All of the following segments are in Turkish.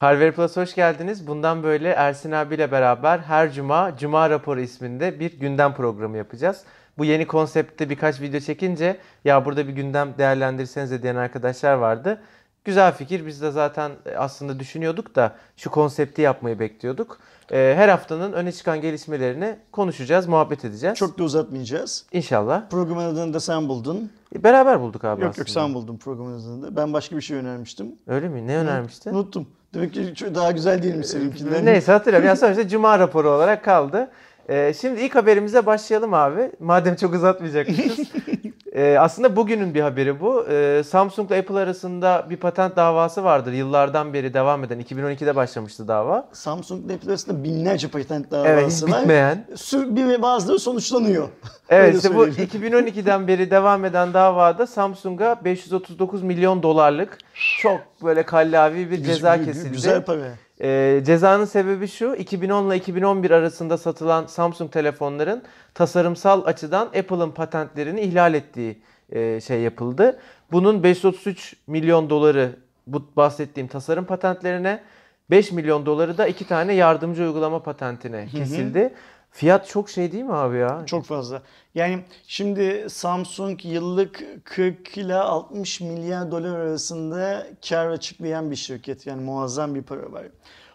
Harvard Plus hoş geldiniz. Bundan böyle Ersin abiyle beraber her cuma Cuma Raporu isminde bir gündem programı yapacağız. Bu yeni konseptte birkaç video çekince ya burada bir gündem değerlendirsenize diyen arkadaşlar vardı. Güzel fikir. Biz de zaten aslında düşünüyorduk da şu konsepti yapmayı bekliyorduk. Ee, Her haftanın öne çıkan gelişmelerini konuşacağız, muhabbet edeceğiz. Çok da uzatmayacağız. İnşallah. Programın adını da sen buldun. Beraber bulduk abi yok aslında. yok sen buldun programın adını da. Ben başka bir şey önermiştim. Öyle mi? Ne önermiştin? Unuttum. Demek ki daha güzel değilmiş seninkinden. Neyse hatırlıyorum. Yani sonuçta Cuma raporu olarak kaldı. Ee, şimdi ilk haberimize başlayalım abi. Madem çok uzatmayacakmışız. Ee, aslında bugünün bir haberi bu. Ee, Samsung ile Apple arasında bir patent davası vardır. Yıllardan beri devam eden. 2012'de başlamıştı dava. Samsung Apple arasında binlerce patent Evet hiç davası var. bitmeyen. Sü- Bir ve bazıları sonuçlanıyor. Evet işte bu söyleyeyim. 2012'den beri devam eden davada Samsung'a 539 milyon dolarlık çok böyle kallavi bir ceza kesildi. Güzel para. Ee, cezanın sebebi şu, 2010 ile 2011 arasında satılan Samsung telefonların tasarımsal açıdan Apple'ın patentlerini ihlal ettiği e, şey yapıldı. Bunun 533 milyon doları bu bahsettiğim tasarım patentlerine, 5 milyon doları da iki tane yardımcı uygulama patentine kesildi. Fiyat çok şey değil mi abi ya? Çok fazla. Yani şimdi Samsung yıllık 40 ile 60 milyar dolar arasında kar açıklayan bir şirket. Yani muazzam bir para var.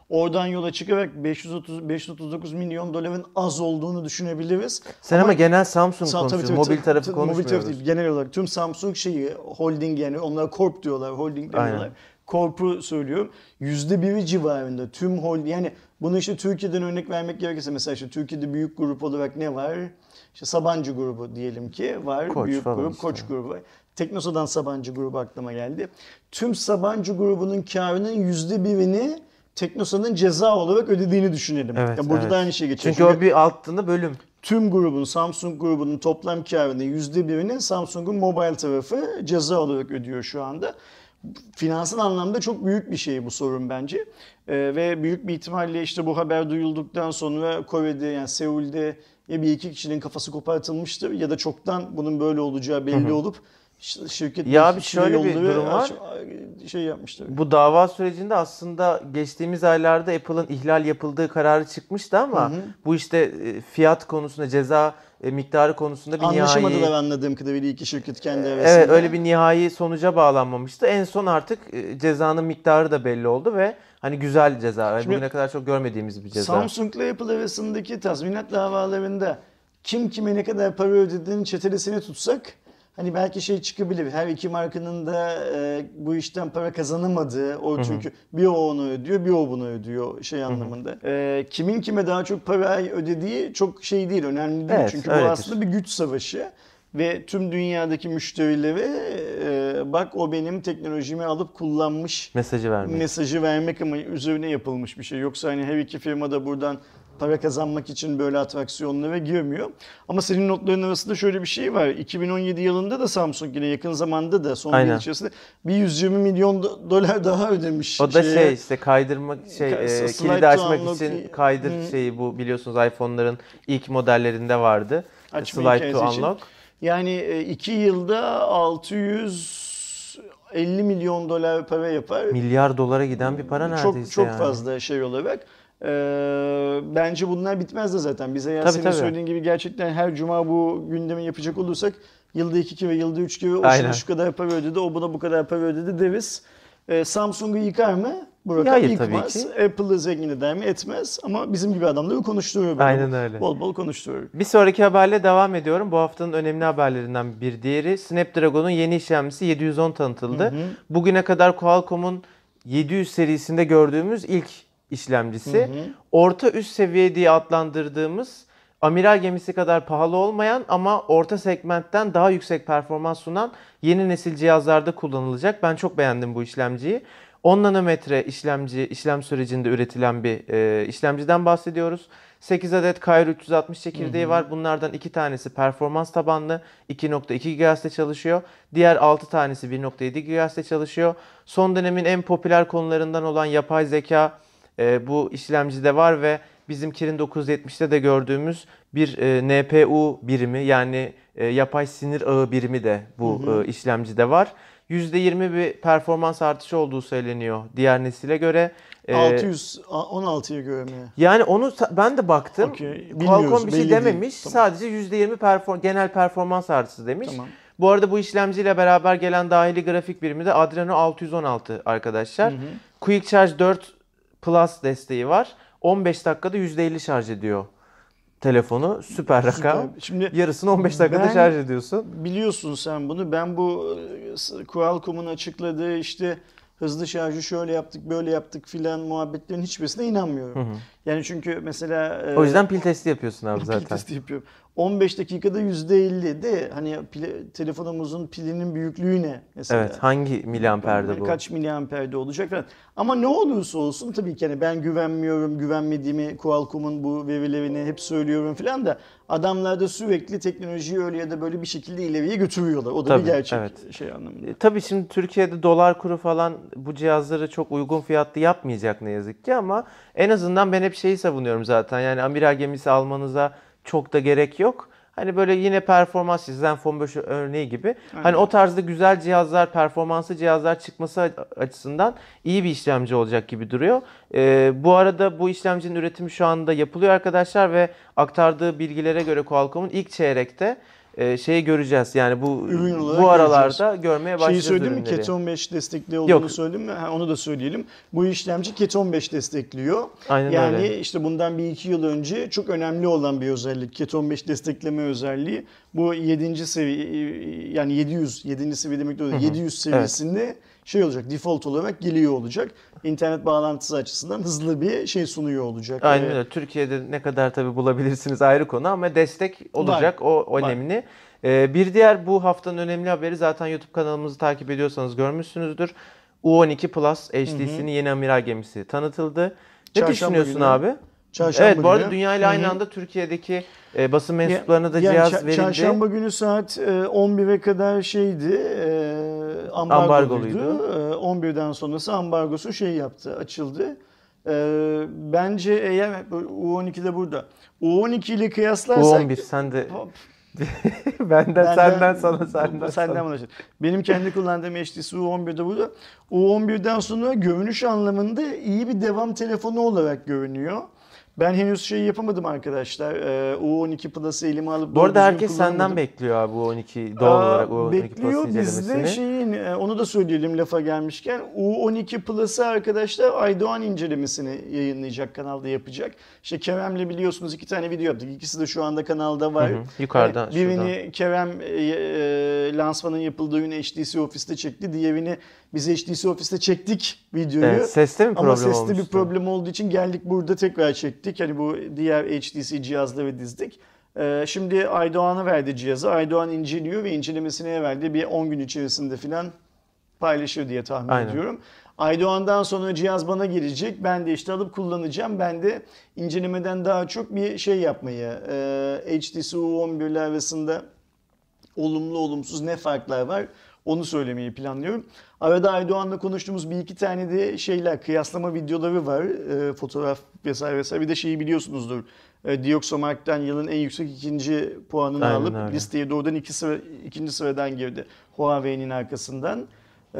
Oradan yola çıkarak 530 539 milyon doların az olduğunu düşünebiliriz. Sen ama, genel Samsung Sa- konuşuyorsun, tabii, mobil tarafı konuşmuyoruz. Mobil tarafı değil. Genel olarak tüm Samsung şeyi holding yani onlara corp diyorlar, holding demiyorlar. Aynen. Corp'u söylüyorum. Yüzde biri civarında tüm holding yani bunu işte Türkiye'den örnek vermek gerekirse mesela işte Türkiye'de büyük grup olarak ne var? İşte Sabancı grubu diyelim ki var. Koç büyük grup, işte. Koç grubu var. Teknosa'dan Sabancı grubu aklıma geldi. Tüm Sabancı grubunun karının yüzde birini Teknosa'nın ceza olarak ödediğini düşünelim. Evet, Yani burada evet. da aynı şey geçiyor. Çünkü o bir altında bölüm. tüm grubun, Samsung grubunun toplam karının yüzde birini Samsung'un mobile tarafı ceza olarak ödüyor şu anda. Finansal anlamda çok büyük bir şey bu sorun bence. Ee, ve büyük bir ihtimalle işte bu haber duyulduktan sonra Kore'de yani Seul'de ya bir iki kişinin kafası kopartılmıştır ya da çoktan bunun böyle olacağı belli olup şirket Ya bir şöyle bir durum var. şey yapmıştır. Bu dava sürecinde aslında geçtiğimiz aylarda Apple'ın ihlal yapıldığı kararı çıkmıştı ama bu işte e, fiyat konusunda ceza e, miktarı konusunda bir Anlaşamadılar nihai anladığım kadarıyla iki şirket kendi arasında. Evet öyle bir nihai sonuca bağlanmamıştı. En son artık e, cezanın miktarı da belli oldu ve hani güzel ceza. Şimdi- bugüne kadar çok görmediğimiz bir ceza. Samsung ile Apple arasındaki tazminat davalarında kim kime ne kadar para ödediğinin çetelesini tutsak hani belki şey çıkabilir. Her iki markanın da e, bu işten para kazanamadığı o çünkü bir o onu ödüyor bir o bunu ödüyor şey anlamında. E, kimin kime daha çok para ödediği çok şey değil önemli değil. Evet, çünkü bu öyledir. aslında bir güç savaşı. Ve tüm dünyadaki müşterileri e, bak o benim teknolojimi alıp kullanmış mesajı vermek. mesajı vermek ama üzerine yapılmış bir şey. Yoksa hani her iki firma da buradan para kazanmak için böyle atraksiyonlara girmiyor. Ama senin notların arasında şöyle bir şey var. 2017 yılında da Samsung yine yakın zamanda da son Aynen. yıl içerisinde bir 120 milyon do- dolar daha ödemiş. o da şeye. şey işte kaydırmak şey Ka- e, kilidi açmak unlock- için kaydır Hı. şeyi bu biliyorsunuz iPhone'ların ilk modellerinde vardı. Açma Slide to için. unlock. Yani e, iki yılda 650 milyon dolar para yapar. Milyar dolara giden bir para neredeyse çok çok yani. fazla şey olarak. Ee, bence bunlar bitmez de zaten. Bize ya Tabii, senin tabii. söylediğin gibi gerçekten her cuma bu gündemi yapacak olursak yılda iki kere, yılda üç kere o şuna şu kadar para ödedi, o buna bu kadar para ödedi deriz. Ee, Samsung'u yıkar mı? Bu Hayır rakam tabii yıkmaz. ki. Apple'ı zengin eder mi? Etmez. Ama bizim gibi adamları konuşturuyor. böyle. Aynen öyle. Bol bol konuşturuyor. Bir sonraki haberle devam ediyorum. Bu haftanın önemli haberlerinden bir diğeri Snapdragon'un yeni işlemcisi 710 tanıtıldı. Bugüne kadar Qualcomm'un 700 serisinde gördüğümüz ilk işlemcisi. Orta üst seviye diye adlandırdığımız amiral gemisi kadar pahalı olmayan ama orta segmentten daha yüksek performans sunan yeni nesil cihazlarda kullanılacak. Ben çok beğendim bu işlemciyi. 10 nanometre işlemci işlem sürecinde üretilen bir e, işlemciden bahsediyoruz. 8 adet Kyro 360 çekirdeği var. Bunlardan 2 tanesi performans tabanlı 2.2 GHz'de çalışıyor. Diğer 6 tanesi 1.7 GHz'de çalışıyor. Son dönemin en popüler konularından olan yapay zeka e, bu işlemcide var ve bizim Kirin 970'te de gördüğümüz bir e, NPU birimi yani e, yapay sinir ağı birimi de bu e, işlemcide var. %20 bir performans artışı olduğu söyleniyor diğer nesile göre. Ee, 600 16'ya göre mi? Yani onu ben de baktım. Okey, Qualcomm bir şey dememiş. Tamam. Sadece %20 perform genel performans artışı demiş. Tamam. Bu arada bu işlemciyle beraber gelen dahili grafik birimi de Adreno 616 arkadaşlar. Quick Charge 4 Plus desteği var. 15 dakikada %50 şarj ediyor telefonu. Süper rakam. Süper. Şimdi Yarısını 15 dakikada Ben- şarj ediyorsun. biliyorsun sen bunu. Ben bu e, Qualcomm'un açıkladığı işte hızlı şarjı şöyle yaptık, böyle yaptık filan muhabbetlerin hiçbirisine inanmıyorum. Yani çünkü mesela e, O yüzden pil testi yapıyorsun abi pil zaten. testi yapıyorum. 15 dakikada %50 de hani pile- telefonumuzun pilinin büyüklüğü ne mesela? Evet, hangi miliamperde bu? Kaç miliamperde olacak falan. Ama ne olursa olsun tabii ki hani ben güvenmiyorum, güvenmediğimi Qualcomm'un bu verilerini hep söylüyorum falan da adamlar da sürekli teknolojiyi öyle ya da böyle bir şekilde ileriye götürüyorlar. O da Tabii, bir gerçek evet. şey anlamında. E, Tabii şimdi Türkiye'de dolar kuru falan bu cihazları çok uygun fiyatlı yapmayacak ne yazık ki ama en azından ben hep şeyi savunuyorum zaten. Yani amiral gemisi almanıza çok da gerek yok. Hani böyle yine performans Zenfone 5 örneği gibi. Hani o tarzda güzel cihazlar, performanslı cihazlar çıkması açısından iyi bir işlemci olacak gibi duruyor. Ee, bu arada bu işlemcinin üretimi şu anda yapılıyor arkadaşlar ve aktardığı bilgilere göre Qualcomm'un ilk çeyrekte e, şeyi göreceğiz. Yani bu Ürün bu aralarda görmeye Şeyi başlayacağız söyledim mi? Keton 5 destekli olduğunu Yok. söyledim mi? Ha, onu da söyleyelim. Bu işlemci Keton 5 destekliyor. Aynen yani öyle. işte bundan bir iki yıl önce çok önemli olan bir özellik. Keton 5 destekleme özelliği. Bu 7. seviye yani 700 7. seviye demek değil 700 seviyesinde şey olacak. Default olarak geliyor olacak. İnternet bağlantısı açısından hızlı bir şey sunuyor olacak. Aynen Ee, öyle. Türkiye'de ne kadar tabii bulabilirsiniz ayrı konu ama destek olacak. O Var. önemli. Ee, bir diğer bu haftanın önemli haberi zaten YouTube kanalımızı takip ediyorsanız görmüşsünüzdür. U12 Plus HTC'nin yeni amiral gemisi tanıtıldı. Ne Çarşamba düşünüyorsun günü. abi? Çarşamba evet bu arada günü. dünya ile aynı anda Türkiye'deki e, basın mensuplarına da Yani cihaz ça- verildi. Çarşamba günü saat e, 11'e kadar şeydi, e, ambargoluydu. Ambargoluydu. E, 11'den sonrası ambargosu şey yaptı, açıldı. E, bence eğer bu U12 de burada. U12 ile kıyaslarsak... U11 sen de benden, benden- senden sana senden, senden bana. Benim kendi kullandığım HTC U11 de burada. U11'den sonra görünüş anlamında iyi bir devam telefonu olarak görünüyor. Ben henüz şey yapamadım arkadaşlar. Ee, U12 Plus'ı elime alıp Bu arada herkes senden bekliyor abi bu 12 doğal Aa, olarak U12 bekliyor bizde şeyin e, onu da söyleyelim lafa gelmişken U12 Plus'ı arkadaşlar Aydoğan incelemesini yayınlayacak kanalda yapacak. İşte Kerem'le biliyorsunuz iki tane video yaptık. İkisi de şu anda kanalda var. Hı hı, yukarıdan, E, Birini Kerem e, e, lansmanın yapıldığı gün HTC Office'te çekti. Diğerini biz HTC Office'te çektik videoyu. Evet, seste mi problem Ama seste olmuştu? bir problem olduğu için geldik burada tekrar çektik. Hani bu diğer HTC cihazları dizdik. Ee, şimdi Aydoğan'a verdi cihazı. Aydoğan inceliyor ve incelemesine verdi. Bir 10 gün içerisinde falan paylaşır diye tahmin Aynen. ediyorum. Aydoğan'dan sonra cihaz bana gelecek. Ben de işte alıp kullanacağım. Ben de incelemeden daha çok bir şey yapmayı, e, HTC U11'ler arasında olumlu olumsuz ne farklar var onu söylemeyi planlıyorum. Arada Aydoğan'la konuştuğumuz bir iki tane de şeyler, kıyaslama videoları var. E, fotoğraf vesaire vesaire. Bir de şeyi biliyorsunuzdur. E, Dioxomark'tan yılın en yüksek ikinci puanını Aynen alıp öyle. listeye doğrudan iki sıra, ikinci sıradan girdi. Huawei'nin arkasından. E,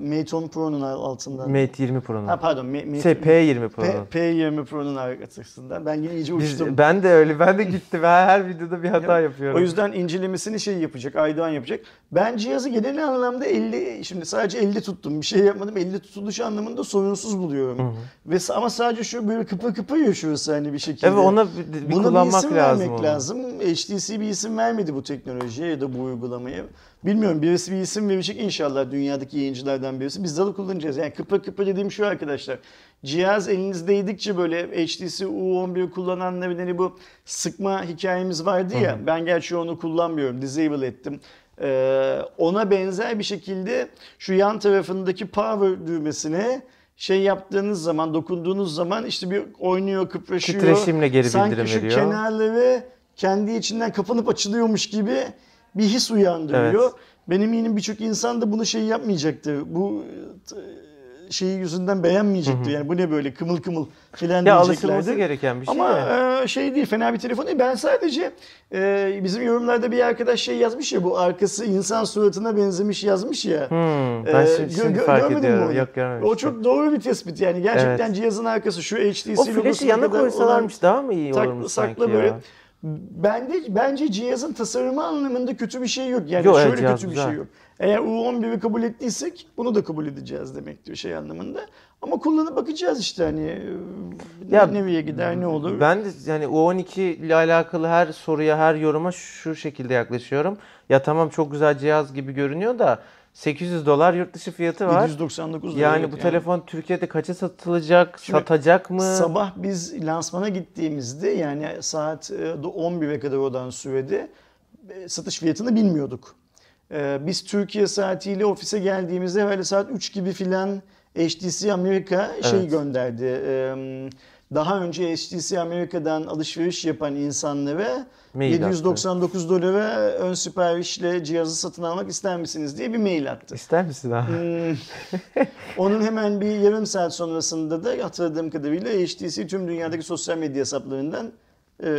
Mate 10 Pro'nun altından. Mate 20 Pro'nun. ha pardon. Ma- Mate, Şey P20 Pro'nun. P, P20 Pro'nun arkasından. Ben yine iyice Biz, uçtum. ben de öyle. Ben de gittim. Ben her videoda bir hata yapıyorum. O yüzden incelemesini şey yapacak, Aydoğan yapacak. Ben cihazı genel anlamda 50, şimdi sadece 50 tuttum. Bir şey yapmadım. 50 tutuluş anlamında sorunsuz buluyorum. Ve s- ama sadece şu böyle kıpır kıpır yaşıyorsa hani bir şekilde. Evet ona bir, bir Buna kullanmak bir isim lazım. vermek onu. lazım. HTC bir isim vermedi bu teknolojiye ya da bu uygulamaya. Bilmiyorum birisi bir isim verecek inşallah dünyadaki yayıncılardan birisi. Biz de alıp kullanacağız. Yani kıpır kıpır dediğim şu arkadaşlar. Cihaz elinizdeydikçe böyle HTC U11 kullananların hani bu sıkma hikayemiz vardı ya. Ben gerçi onu kullanmıyorum. Disable ettim. Ee, ona benzer bir şekilde şu yan tarafındaki power düğmesine şey yaptığınız zaman, dokunduğunuz zaman işte bir oynuyor, kıpraşıyor. Titreşimle geri Sanki bildirim şu veriyor. kenarları kendi içinden kapanıp açılıyormuş gibi bir his uyandırıyor. Evet. Benim eminim birçok insan da bunu şey yapmayacaktır. Bu şeyi yüzünden beğenmeyecektir. Yani bu ne böyle kımıl kımıl filan Ya diyeceklerdi. gereken bir şey Ama e, şey değil fena bir telefon değil. Ben sadece e, bizim yorumlarda bir arkadaş şey yazmış ya bu arkası insan suratına benzemiş yazmış ya. Hmm, ben Ee, şimdi, gö- gö- fark ediyorum. Yok görmemiştim. O çok doğru bir tespit yani. Gerçekten cihazın arkası şu HTC o logosuna yana koysalarmış daha mı iyi olan olurmuş saklı, sanki böyle. ya? Bende, bence cihazın tasarımı anlamında kötü bir şey yok. Yani Yok, evet, şöyle cihaz kötü bir güzel. şey yok. Eğer U11'i kabul ettiysek bunu da kabul edeceğiz demektir şey anlamında. Ama kullanıp bakacağız işte hani Ya, ya, nereye gider ne olur. Ben de yani U12 ile alakalı her soruya, her yoruma şu şekilde yaklaşıyorum. Ya tamam çok güzel cihaz gibi görünüyor da 800 dolar yurt dışı fiyatı var. 799 lira. Yani bu telefon Türkiye'de kaça satılacak, Şimdi satacak mı? Sabah biz lansmana gittiğimizde yani saat e, 11'e kadar olan sürede e, satış fiyatını bilmiyorduk. E, Biz Türkiye saatiyle ofise geldiğimizde herhalde saat 3 gibi filan HTC Amerika şey Evet. gönderdi. E, Daha önce HTC Amerika'dan alışveriş yapan insanlara Mail attı. 799 dolara ön siparişle cihazı satın almak ister misiniz diye bir mail attı. İster misin abi? Hmm. Onun hemen bir yarım saat sonrasında da hatırladığım kadarıyla HTC tüm dünyadaki sosyal medya hesaplarından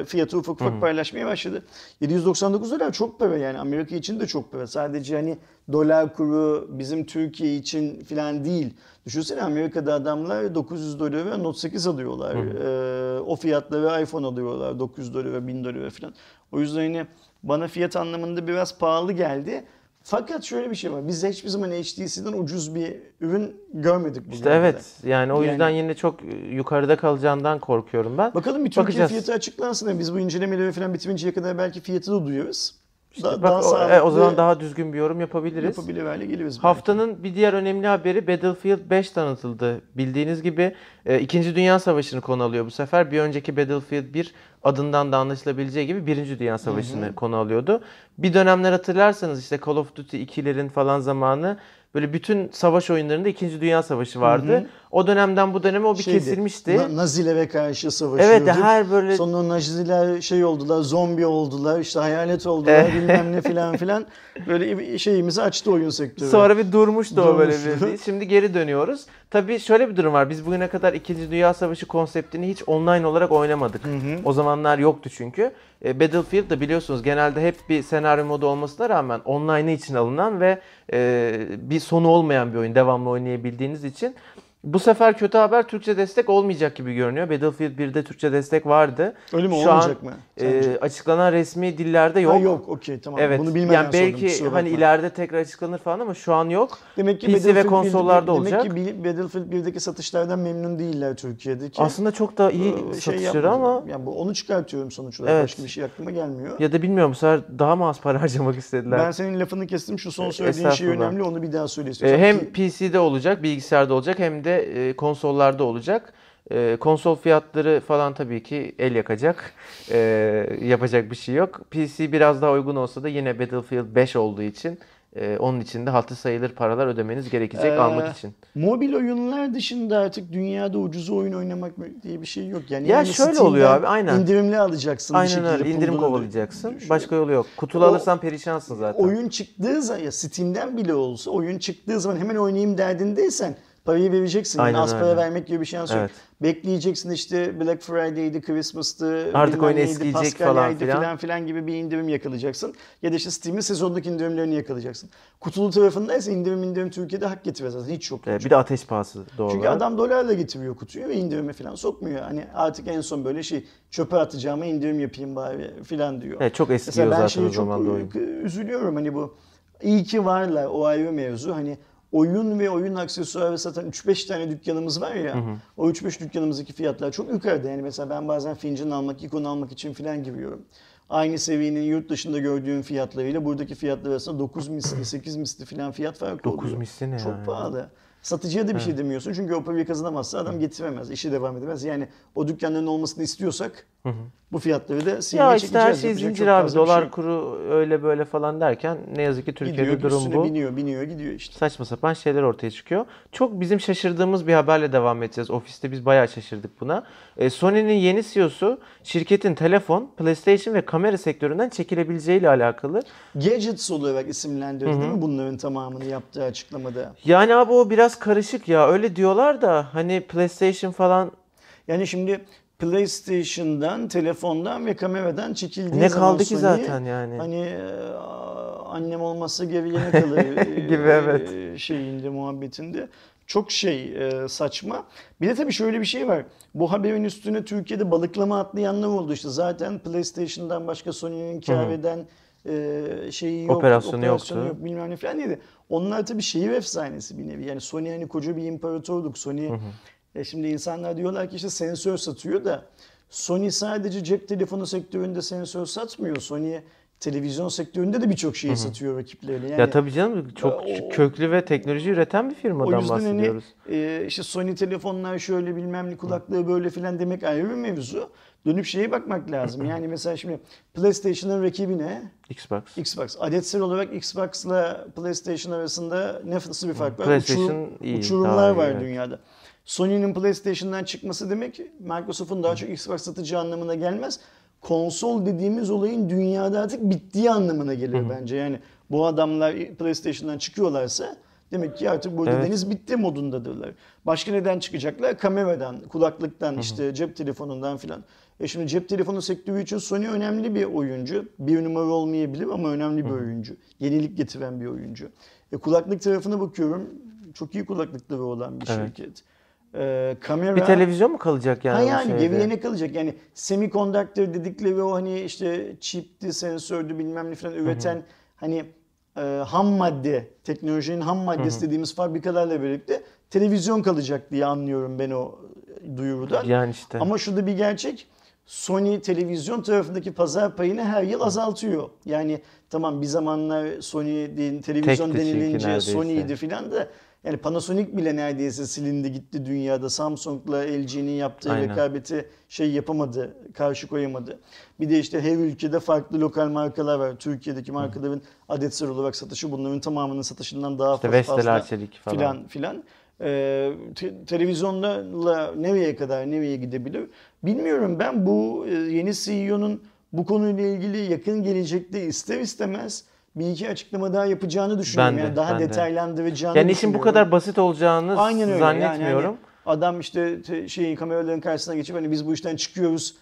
fiyatı ufak ufak paylaşmaya başladı. 799 dolar çok para yani Amerika için de çok para. Sadece hani dolar kuru bizim Türkiye için filan değil. Düşünsene Amerika'da adamlar 900 dolara Note 8 alıyorlar. E, o fiyatlara iPhone alıyorlar 900 dolara 1000 dolara filan. O yüzden hani bana fiyat anlamında biraz pahalı geldi. Fakat şöyle bir şey var. Biz hiçbir zaman HTC'den ucuz bir ürün görmedik İşte evet. Yani o Yani- yüzden yine çok yukarıda kalacağından korkuyorum ben. Bakalım bir Türkiye Bakacağız. fiyatı açıklansın. da Biz bu incelemeleri falan bitirinceye kadar belki fiyatı da duyuyoruz. İşte Da- bak, o, e, o zaman daha düzgün bir yorum yapabiliriz. yapabilir hale geliriz. belki. Haftanın bir diğer önemli haberi Battlefield 5 tanıtıldı. Bildiğiniz gibi e, İkinci Dünya Savaşı'nı konu alıyor bu sefer. Bir önceki Battlefield 1 adından da anlaşılabileceği gibi Birinci Dünya Savaşı'nı konu alıyordu. Bir dönemler hatırlarsanız işte Call of Duty 2'lerin falan zamanı böyle bütün savaş oyunlarında İkinci Dünya Savaşı vardı. O dönemden bu döneme o bir Şeydi, kesilmişti. Na- Nazilere karşı savaşıyorduk. Evet her böyle Sonra Naziler şey oldular, zombi oldular, işte hayalet oldular, bilmem ne filan filan. Böyle şeyimizi açtı oyun sektörü. Sonra bir durmuştu o böyle Durmuştu. bir. Şimdi geri dönüyoruz. Tabii şöyle bir durum var. Biz bugüne kadar 2. Dünya Savaşı konseptini hiç online olarak oynamadık. O zamanlar yoktu çünkü. E, Battlefield da biliyorsunuz genelde hep bir senaryo modu olmasına rağmen online için alınan ve e, bir sonu olmayan bir oyun. Devamlı oynayabildiğiniz için. Bu sefer kötü haber Türkçe destek olmayacak gibi görünüyor. Battlefield 1'de Türkçe destek vardı. Öyle mi Şu olmayacak an, mı? e, açıklanan resmi dillerde yok. Ha, yok okey tamam. Evet. Bunu bilmeden yani sordum, belki kusura hani bakma. ileride tekrar açıklanır falan ama şu an yok. Demek ki PC ve konsollarda 1'de olacak. Demek ki Battlefield 1'deki satışlardan memnun değiller Türkiye'deki. Aslında çok da iyi Ee, şey satışları ama yani bu, onu çıkartıyorum sonuç olarak. Evet. Başka bir şey aklıma gelmiyor. ya da bilmiyorum bu sefer daha mı az para harcamak istediler? Ben senin lafını kestim. Şu son söylediğin şey önemli. Onu bir daha söyle istiyorsan. hem Ki- PC'de olacak, bilgisayarda olacak hem de e, konsollarda olacak. E, konsol fiyatları falan tabii ki el yakacak. E, yapacak bir şey yok. PC biraz daha uygun olsa da yine Battlefield 5 olduğu için onun için de hatı sayılır paralar ödemeniz gerekecek Ee, almak için. Mobil oyunlar dışında artık dünyada ucuz oyun oynamak diye bir şey yok. Yani Ya yani şöyle oluyor abi, aynen. indirimli alacaksın Aynen öyle. indirim kovalayacaksın. Başka yolu yok. Kutulu O- alırsan perişansın zaten. Oyun çıktığı zaman ya Steam'den bile olsa oyun çıktığı zaman hemen oynayayım derdindeysen parayı vereceksin. Yani Aynen az para vermek gibi bir şans yok. Evet. Bekleyeceksin işte Black Friday'di, Christmas'tı, Artık oyun eskiyecek falan filan. filan filan gibi bir indirim yakalayacaksın. Ya da işte Steam'in sezondaki indirimlerini yakalayacaksın. Kutulu tarafındaysa indirim indirim Türkiye'de hak getirmez zaten hiç yok. E, bir de ateş pahası doğal Çünkü adam dolarla getiriyor kutuyu ve indirime falan sokmuyor. Hani artık en son böyle şey çöpe atacağıma indirim yapayım bari filan diyor. Evet, çok Mesela eskiyor ben zaten şeyi o zaman çok oyun. üzülüyorum hani bu iyi ki varlar o ayrı mevzu. Hani oyun ve oyun aksesuarı satan 3-5 tane dükkanımız var ya. O 3-5 dükkanımızdaki fiyatlar çok yukarıda. Yani mesela ben bazen fincan almak, ikon almak için filan giriyorum. Aynı seviyenin yurt dışında gördüğüm fiyatlarıyla buradaki fiyatlar arasında 9 misli, 8 misli filan fiyat farkı 9 oluyor. misli ne Çok ya? pahalı. Satıcıya da bir şey demiyorsun çünkü o parayı kazanamazsa adam getiremez, işi devam edemez. Yani o dükkanların olmasını istiyorsak bu fiyatları da silmeye Ya işte her şey zincir abi. Dolar şey kuru öyle böyle falan derken ne yazık ki Türkiye'de gidiyor, durum bu. biniyor, biniyor, gidiyor işte. Saçma sapan şeyler ortaya çıkıyor. Çok bizim şaşırdığımız bir haberle devam edeceğiz. Ofiste biz bayağı şaşırdık buna. E, Sony'nin yeni CEO'su şirketin telefon, PlayStation ve kamera sektöründen çekilebileceği ile alakalı. Gadgets olarak isimlendirdi değil mi bunların tamamını yaptığı açıklamada? Yani abi o biraz biraz karışık ya. Öyle diyorlar da hani PlayStation falan Yani şimdi PlayStation'dan, telefondan ve kameradan çekildiği ne zaman kaldı ki Sony, zaten yani. Hani e, annem olmazsa geriye kalır e, Gibi, evet. e, şeyinde muhabbetinde. Çok şey e, saçma. Bir de tabii şöyle bir şey var. Bu haberin üstüne Türkiye'de balıklama atlayanlar oldu işte. Zaten PlayStation'dan başka Sony'nin kar eden e, şeyi yok, Operasyonu yoktu. yok bilmem ne falan dedi. Onlar tabii şehir efsanesi bir nevi. Yani Sony hani koca bir imparatorluk. Sony e şimdi insanlar diyorlar ki işte sensör satıyor da Sony sadece cep telefonu sektöründe sensör satmıyor. Sony televizyon sektöründe de birçok şeyi satıyor rakiplerine. Yani ya tabii canım çok o- köklü ve teknoloji üreten bir o firmadan yüzden hani bahsediyoruz. e, işte Sony telefonlar şöyle bilmem ne kulaklığı böyle filan demek ayrı bir mevzu. Dönüp şeye bakmak lazım. Yani mesela şimdi PlayStation'ın rakibi ne? Xbox. Xbox. Adetsel olarak Xbox'la PlayStation arasında ne nasıl bir fark var? PlayStation Uçurum- iyi, uçurumlar iyi, var evet. dünyada. Sony'nin PlayStation'dan çıkması demek Microsoft'un daha çok Xbox satıcı anlamına gelmez. Konsol dediğimiz olayın dünyada artık bittiği anlamına gelir bence. Yani bu adamlar PlayStation'dan çıkıyorlarsa demek ki artık bu Evet. deniz bitti modundadırlar. Başka neden çıkacaklar? Kameradan, kulaklıktan, işte cep telefonundan filan. E şimdi cep telefonu sektörü için Sony önemli bir oyuncu. Bir numara olmayabilir ama önemli bir oyuncu. Yenilik getiren bir oyuncu. E kulaklık tarafına bakıyorum. Çok iyi kulaklıkları olan bir Evet. şirket. E, kamera... Bir televizyon mu kalacak yani? Ha yani geriye ne kalacak? Yani semiconductor dedikleri o hani işte çipti, sensördü bilmem ne falan üreten hani e, ham madde, teknolojinin ham maddesi dediğimiz fabrikalarla birlikte televizyon kalacak diye anlıyorum ben o duyurudan. Yani işte. Ama şurada bir gerçek. Sony televizyon tarafındaki pazar payını her yıl azaltıyor. Yani tamam bir zamanlar Sony değil, televizyon Tekti denilince. Sony'ydi filan da yani Panasonic bile neredeyse silindi gitti dünyada. Samsung'la LG'nin yaptığı Aynen. rekabeti şey yapamadı, karşı koyamadı. Bir de işte her ülkede farklı lokal markalar var. Türkiye'deki markaların adetsel olarak satışı bunların tamamının satışından daha İşte fazla, falan. filan filan. Ee, te- televizyonla nereye kadar nereye gidebilir? Bilmiyorum ben bu e, yeni CEO'nun bu konuyla ilgili yakın gelecekte ister istemez bir iki açıklama daha yapacağını düşünüyorum. Ben de, yani daha ben de. detaylandıracağını Yani işin bu kadar basit olacağını Aynen öyle. Yani zannetmiyorum. hani adam işte te- şey kameraların karşısına geçip hani biz bu işten çıkıyoruz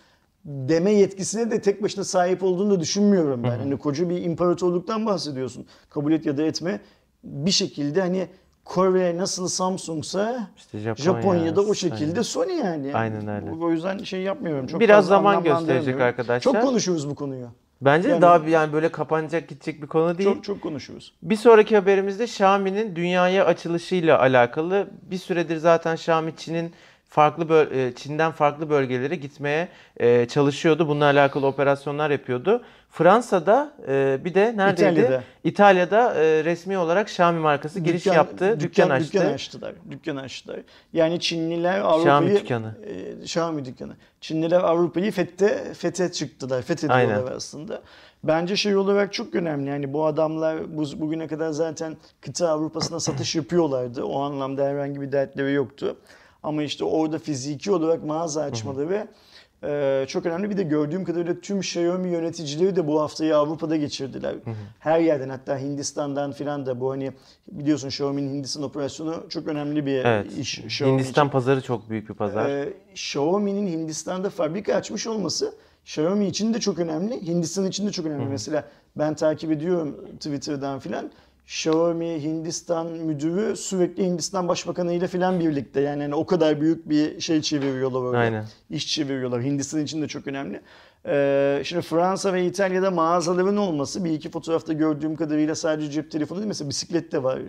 deme yetkisine de tek başına sahip olduğunu da düşünmüyorum ben. Hani koca bir imparatorluktan bahsediyorsun. Kabul et ya da etme. Bir şekilde hani Kore nasıl Samsung'sa İşte Japonya, Japonya'da o şekilde aynen. Sony yani. Aynen öyle. O yüzden şey yapmıyorum. Çok Biraz zaman gösterecek arkadaşlar. Çok konuşuyoruz bu konuyu. Bence Yani- daha bir yani böyle kapanacak gidecek bir konu değil. Çok çok konuşuyoruz. Bir sonraki haberimizde Xiaomi'nin dünyaya açılışıyla alakalı. Bir süredir zaten Xiaomi Çin'in farklı böl- e, Çin'den farklı bölgelere gitmeye e, çalışıyordu. Bununla alakalı operasyonlar yapıyordu. Fransa'da e, bir de neredeydi? İtalya'da. İtalya'da e, resmi olarak Xiaomi markası giriş Dükkan- yaptı. Dükkan, açtı. Dükkan açtılar. Dükkan açtılar. Yani Çinliler Xiaomi Avrupa'yı dükkanı. e, Xiaomi dükkanı. Çinliler Avrupa'yı fethe fethe çıktılar. Fethediyorlar aslında. Bence şey olarak çok önemli. Yani bu adamlar bu, bugüne kadar zaten kıta Avrupa'sına satış yapıyorlardı. O anlamda herhangi bir dertleri yoktu. Ama işte orada fiziki olarak mağaza açmaları e, çok önemli. Bir de gördüğüm kadarıyla tüm Xiaomi yöneticileri de bu haftayı Avrupa'da geçirdiler. Her yerden hatta Hindistan'dan filan da bu hani biliyorsun Xiaomi'nin Hindistan operasyonu çok önemli bir Evet. iş. Xiaomi Hindistan için. pazarı çok büyük bir pazar. Ee, Xiaomi'nin Hindistan'da fabrika açmış olması Xiaomi için de çok önemli. Hindistan için de çok önemli. Mesela ben takip ediyorum Twitter'dan filan. Xiaomi Hindistan müdürü sürekli Hindistan Başbakanı ile filan birlikte. Yani hani o kadar büyük bir şey çeviriyorlar orada. Aynen. İş çeviriyorlar. Hindistan için de çok önemli. Ee, şimdi Fransa ve İtalya'da mağazaların olması bir iki fotoğrafta gördüğüm kadarıyla sadece cep telefonu değil mesela bisiklet de var.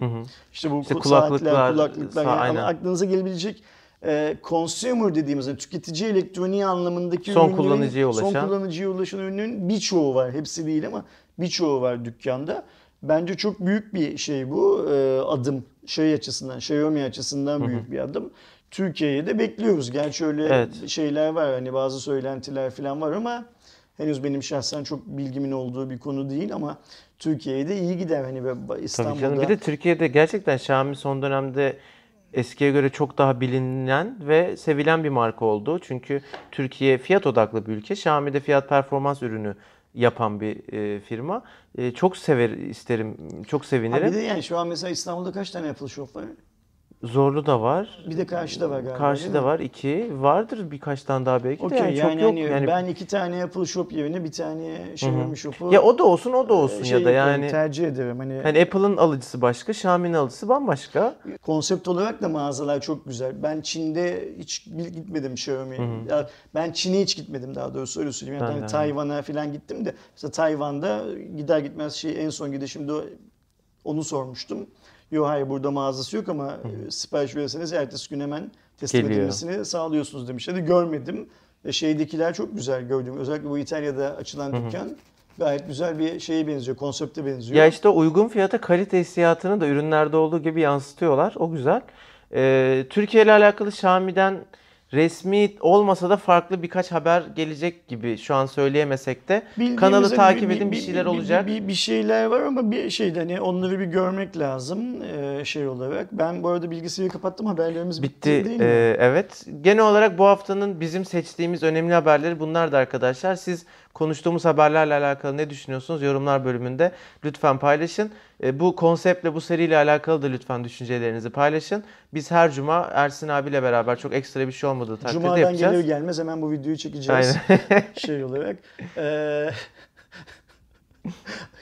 İşte bu İşte ku- kulaklıklar, saatler, kulaklıklar sa- yani aklınıza gelebilecek e, consumer dediğimiz yani tüketici elektroniği anlamındaki Son ürünlerin- kullanıcıya ulaşan. son kullanıcıya ulaşan ürünlerin birçoğu var. Hepsi değil ama birçoğu var dükkanda. Bence çok büyük bir şey bu e, adım şey açısından, Xiaomi açısından büyük bir adım. Türkiye'ye de bekliyoruz. Gerçi öyle Evet. şeyler var hani bazı söylentiler falan var ama henüz benim şahsen çok bilgimin olduğu bir konu değil ama Türkiye'ye de iyi gider hani ve Tabii İstanbul'da. canım. Bir de Türkiye'de gerçekten Xiaomi son dönemde eskiye göre çok daha bilinen ve sevilen bir marka oldu. Çünkü Türkiye fiyat odaklı bir ülke. Xiaomi de fiyat performans ürünü yapan bir e, firma. E, çok sever isterim, çok Ha sevinirim. bir de yani şu an mesela İstanbul'da kaç tane Apple Shop var? Zorlu da var. Bir de karşıda var galiba. Karşıda var iki. Vardır birkaç tane daha belki de. Okey Yani, yani, çok yok. hani yani ben iki tane Apple Shop yerine bir tane Xiaomi Shop'u ya o da olsun o da olsun şey ya da yani tercih ederim. Hani hani Apple'ın alıcısı başka, Xiaomi'nin alıcısı bambaşka. konsept olarak da mağazalar çok güzel. Ben Çin'de hiç gitmedim Xiaomi. Ya ben Çin'e hiç gitmedim daha doğrusu öyle söyleyeyim. Yani de. Tayvan'a falan gittim de mesela Tayvan'da gider gitmez şey en son gidişimde onu sormuştum. Yok hayır burada mağazası yok ama e, sipariş verirseniz ertesi gün hemen teslim Geliyor. edilmesini sağlıyorsunuz demişlerdi. Görmedim. E, şeydekiler çok güzel gördüm. Özellikle bu İtalya'da açılan dükkan gayet güzel bir şeye benziyor, konsepte benziyor. Ya işte uygun fiyata kalite hissiyatını da ürünlerde olduğu gibi yansıtıyorlar. O güzel. Ee, Türkiye ile alakalı Xiaomi'den resmi olmasa da farklı birkaç haber gelecek gibi şu an söyleyemesek de kanalı takip edin bir şeyler bir- olacak. Bir, bir şeyler var ama bir şeyde hani onları bir görmek lazım e, şey olarak. Ben bu arada bilgisayarı kapattım haberlerimiz bitti, Bitti. değil mi? Ee, evet. Genel olarak bu haftanın bizim seçtiğimiz önemli haberleri bunlar da arkadaşlar. Siz konuştuğumuz haberlerle alakalı ne düşünüyorsunuz? Yorumlar bölümünde lütfen paylaşın. Ee, bu konseptle, bu seriyle alakalı da lütfen düşüncelerinizi paylaşın. Biz her cuma Ersin abiyle beraber çok ekstra bir şey olmadığı takdirde Cuma'dan yapacağız. gelir gelmez hemen bu videoyu çekeceğiz. şey olarak. Ee,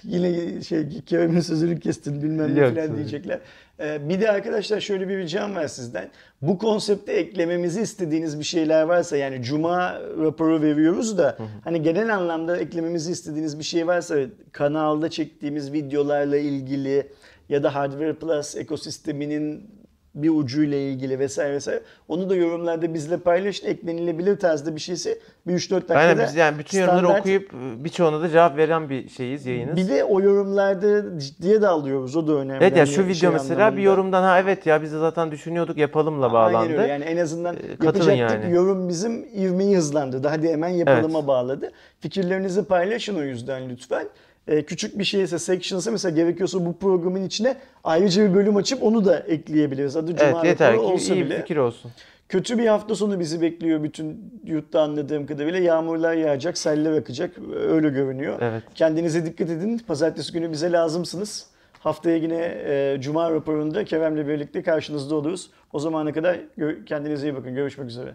yine şey Kerem'in sözünü kestin bilmem ne falan diyecekler. Ee, bir de arkadaşlar şöyle bir ricam var sizden. Bu konsepte eklememizi istediğiniz bir şeyler varsa yani cuma raporu veriyoruz da hani genel anlamda eklememizi istediğiniz bir şey varsa kanalda çektiğimiz videolarla ilgili ya da Hardware Plus ekosisteminin bir ucuyla ilgili vesaire vesaire. Onu da yorumlarda bizle paylaşın. Eklenilebilir tarzda bir şeyse bir 3-4 dakikada Aynen biz yani bütün yorumları standart- okuyup e, birçoğuna da cevap veren bir şeyiz, yayınız. Bir de o yorumlarda ciddiye de alıyoruz. O da önemli. Evet ya Hani şu video şey mesela anlamında. bir yorumdan ha evet ya biz de zaten düşünüyorduk yapalımla bağlandı. Aynen öyle. Yani en azından Ee, yapacaktık yani. yorum bizim ivmeyi hızlandırdı. Hadi hemen yapalıma Evet. bağladı. Fikirlerinizi paylaşın o yüzden lütfen. Ee, küçük bir şeyse, section'sa mesela gerekiyorsa bu programın içine ayrıca bir bölüm açıp onu da ekleyebiliriz. Adı Cuma Evet yeter ki olsa iyi bir bile. fikir olsun. Kötü bir hafta sonu bizi bekliyor bütün yurtta anladığım kadarıyla. Yağmurlar yağacak, seller akacak. Öyle görünüyor. Evet. Kendinize dikkat edin. Pazartesi günü bize lazımsınız. Haftaya yine e, Cuma raporunda Kerem'le birlikte karşınızda oluruz. O zamana kadar kendinize iyi bakın. Görüşmek üzere.